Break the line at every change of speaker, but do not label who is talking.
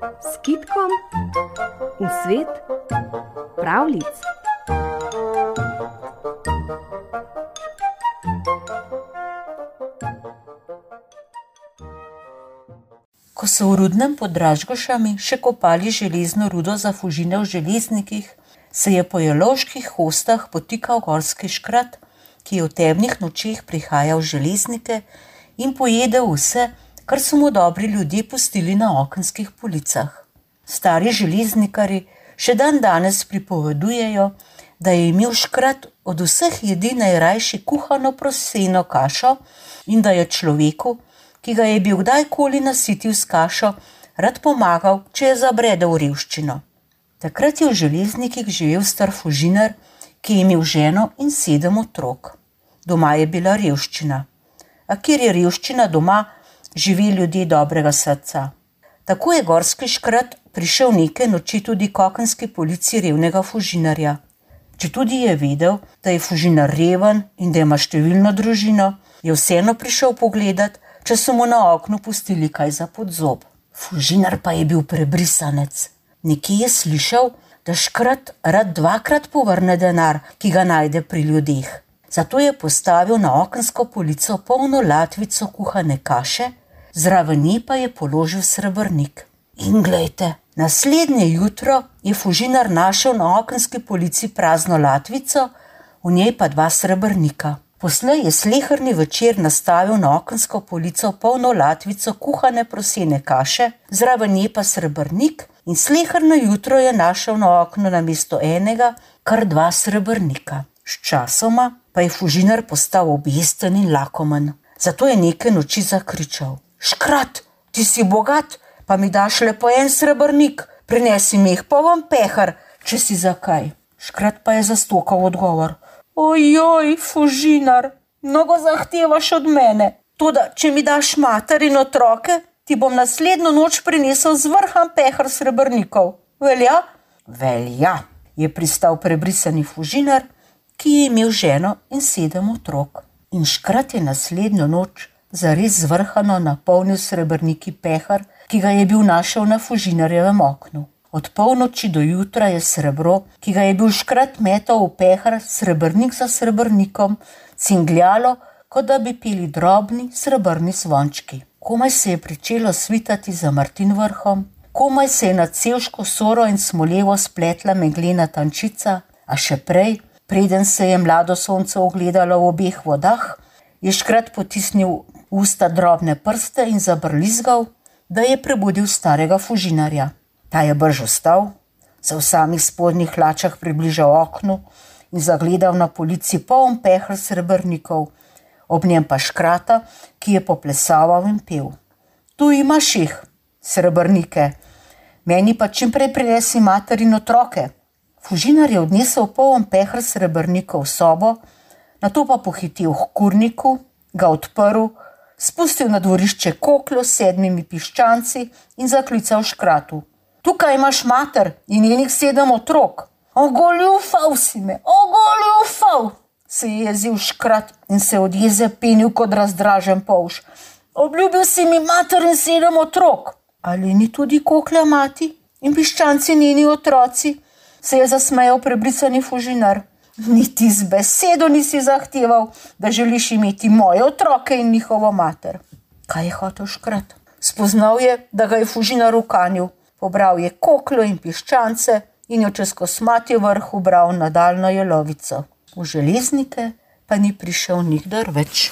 s kitkom v svet pravlic.
Ko so v rudnem pod Dražgošami še kopali železno rudo za fužine v železnikih, se je po jelovških hostah potikal gorski škrat, ki je v temnih nočeh prihajal v železnike in pojedel vse, kar so mu dobri ljudje pustili na okenskih policah. Stari železnikari še dan danes pripovedujejo, da je imel škrat od vseh jedi najrajši kuhano proseno kašo in da je človeku, ki ga je bil kdajkoli nasitil s kašo, rad pomagal, če je zabredel v revščino. Takrat je v železnikih živel star fužinar, ki je imel ženo in sedem otrok. Doma je bila revščina. A kjer je revščina doma, živi ljudje dobrega srca. Tako je gorski škrat prišel nekaj noči tudi kokenski policiji revnega fužinarja. Če tudi je vedel, da je fužinar reven in da ima številno družino, je vseeno prišel pogledat, če so mu na oknu pustili kaj za podzob. Fužinar pa je bil prebrisanec. Nekje je slišal, da škrat rad dvakrat povrne denar, ki ga najde pri ljudeh. Zato je postavil na okensko polico polno latvico kuhane kaše, zraven nje pa je položil srebrnik. In glejte, naslednje jutro je fužinar našel na okenski polici prazno latvico, v njej pa dva srebrnika. Poslej je slehrni večer nastavil na okensko polico polno latvico kuhane prosene kaše, zraven nje pa srebrnik, in slehrno jutro je našel na oknu na mesto enega kar dva srebrnika. Sčasoma pa je fužinar postal objesten in lakomen. Zato je nekaj noči zakričal: Škrat, ti si bogat, pa mi daš le po en srebrnik, prinesi mi jih pa vam pehar, če si zakaj. Škrat pa je zastokal odgovor: Ojoj, fužinar, mnogo zahtevaš od mene. Toda, če mi daš mater in otroke, ti bom naslednjo noč prinesel z vrhom pehar srebrnikov. Velja? Velja, je pristal prebrisani fužinar, ki je imel ženo in sedem otrok. In škrat je naslednjo noč zares zvrhano napolnil srebrniki pehar, ki ga je bil našel na fužinarjevem oknu. Od polnoči do jutra je srebro, ki ga je bil škrat metal v pehar, srebrnik za srebrnikom, cingljalo, kot da bi pili drobni srebrni zvončki. Komaj se je začelo svitati za Martin vrhom, komaj se je nad celško soro in smolevo spletla meglena tančica, a še prej, preden se je mlado sonce ogledalo v obeh vodah, je škrat potisnil usta drobne prste in zabrlizgal, da je prebudil starega fužinarja. Ta je brž vstal, se v samih spodnjih hlačah približal oknu in zagledal na polici poln pehr srebrnikov ob njem pa škrata, ki je poplesaval in pil. Tu imaš jih, srebrnike, meni pa čim prej prinesi mater in otroke. Fužinar je odnesel poln pehr srebrnikov v sobo, na to pa pohitil k kurniku, ga odprl, spustil na dvorišče koklo s sedmimi piščanci in zaklical škratu. Tukaj imaš mater in njenih sedem otrok. Ogoljufal si me, ogoljufal! se je jezil škrat in se od jeze penil kot razdražen polž. Obljubil si mi mater in sedem otrok. Ali ni tudi koklja mati in piščanci njeni otroci? Se je zasmejal prebrisani fužinar. Niti z besedo nisi zahteval, da želiš imeti moje otroke in njihovo mater. Kaj je hotel škrat? Spoznal je, da ga je fužinar ukanil, pobral je koklo in piščance in jo čez kosmati vrh ubral nadaljno jelovico v železnike pa ni prišel nikdar več.